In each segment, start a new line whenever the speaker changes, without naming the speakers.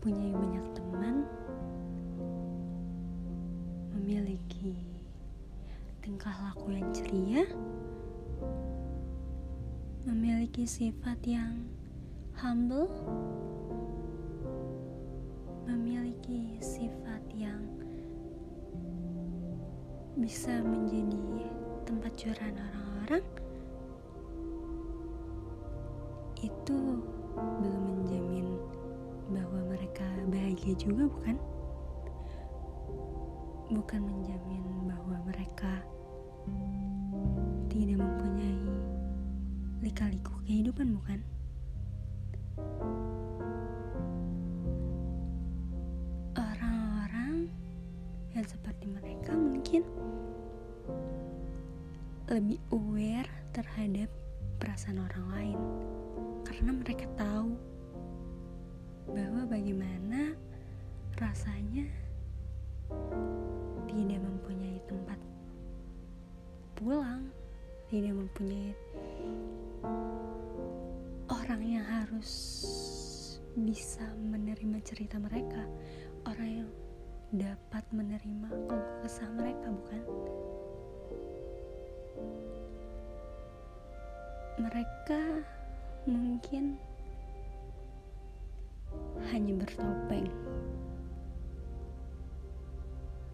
mempunyai banyak teman, memiliki tingkah laku yang ceria, memiliki sifat yang humble, memiliki sifat yang bisa menjadi tempat curhat orang-orang, itu belum mereka bahagia juga, bukan? Bukan menjamin bahwa mereka tidak mempunyai lika-liku kehidupan, bukan? Orang-orang yang seperti mereka mungkin lebih aware terhadap perasaan orang lain karena mereka tahu bahwa bagaimana rasanya tidak mempunyai tempat pulang, tidak mempunyai orang yang harus bisa menerima cerita mereka, orang yang dapat menerima keluh kesah mereka, bukan? Mereka mungkin hanya bertopeng.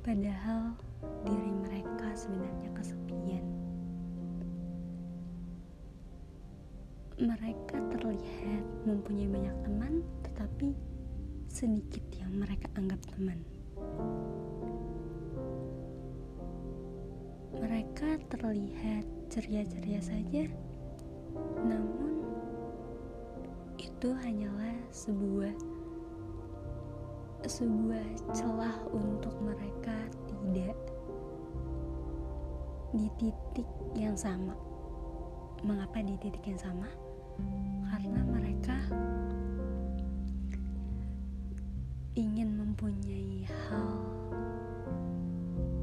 Padahal diri mereka sebenarnya kesepian. Mereka terlihat mempunyai banyak teman, tetapi sedikit yang mereka anggap teman. Mereka terlihat ceria-ceria saja, namun itu hanyalah sebuah sebuah celah untuk mereka tidak di titik yang sama. Mengapa di titik yang sama? Karena mereka ingin mempunyai hal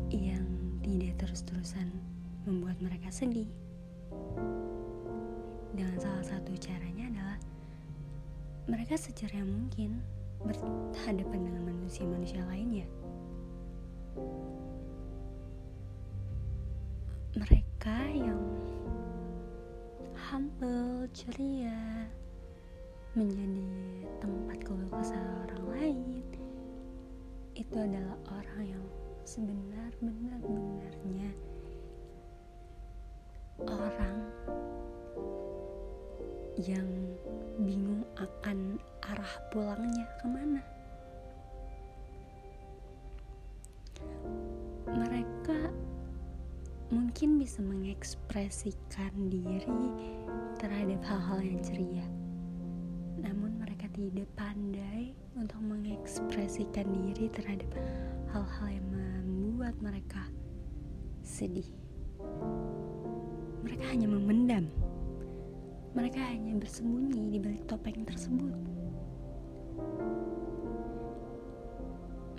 yang tidak terus-terusan membuat mereka sedih. Dengan salah satu caranya adalah mereka secara mungkin berhadapan dengan manusia-manusia lainnya. Mereka yang humble, ceria, menjadi tempat keluh kesah orang lain, itu adalah orang yang sebenar-benar-benarnya orang yang bingung akan arah pulangnya ke mana. Mereka mungkin bisa mengekspresikan diri terhadap hal-hal yang ceria, namun mereka tidak pandai untuk mengekspresikan diri terhadap hal-hal yang membuat mereka sedih. Mereka hanya memendam mereka hanya bersembunyi di balik topeng tersebut.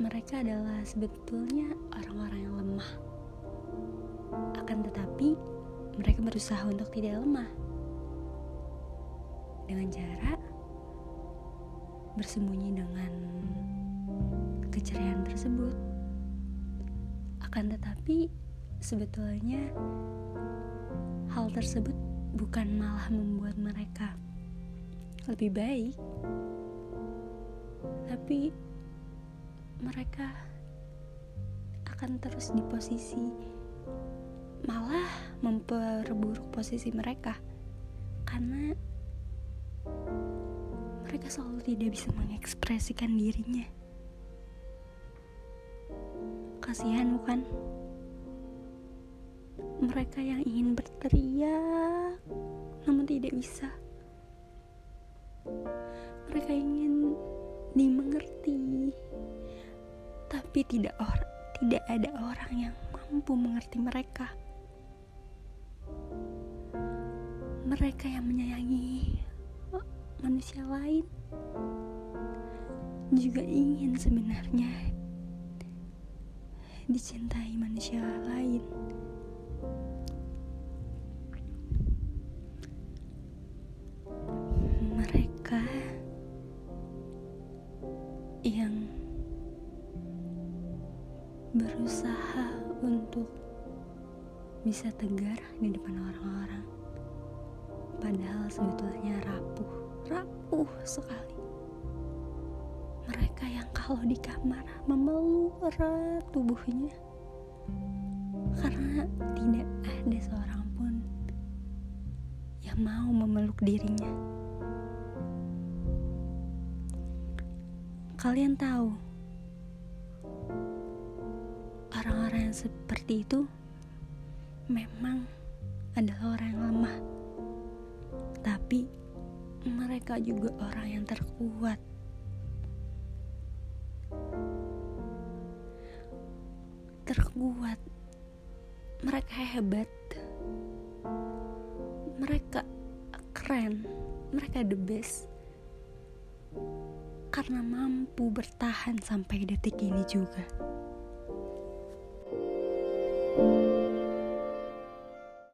Mereka adalah sebetulnya orang-orang yang lemah. Akan tetapi, mereka berusaha untuk tidak lemah. Dengan cara bersembunyi dengan keceriaan tersebut. Akan tetapi, sebetulnya hal tersebut bukan malah membuat mereka lebih baik, tapi mereka akan terus di posisi malah memperburuk posisi mereka karena mereka selalu tidak bisa mengekspresikan dirinya. Kasihan bukan? Mereka yang ingin berteriak namun tidak bisa. Tidak orang tidak ada orang yang mampu mengerti mereka. Mereka yang menyayangi manusia lain juga ingin sebenarnya dicintai manusia lain. Mereka berusaha untuk bisa tegar di depan orang-orang. Padahal sebetulnya rapuh rapuh sekali. Mereka yang kalau di kamar memeluk erat tubuhnya. Karena tidak ada seorang pun yang mau memeluk dirinya. Kalian tahu seperti itu memang adalah orang yang lemah. Tapi mereka juga orang yang terkuat. Terkuat. Mereka hebat. Mereka keren. Mereka the best. Karena mampu bertahan sampai detik ini juga.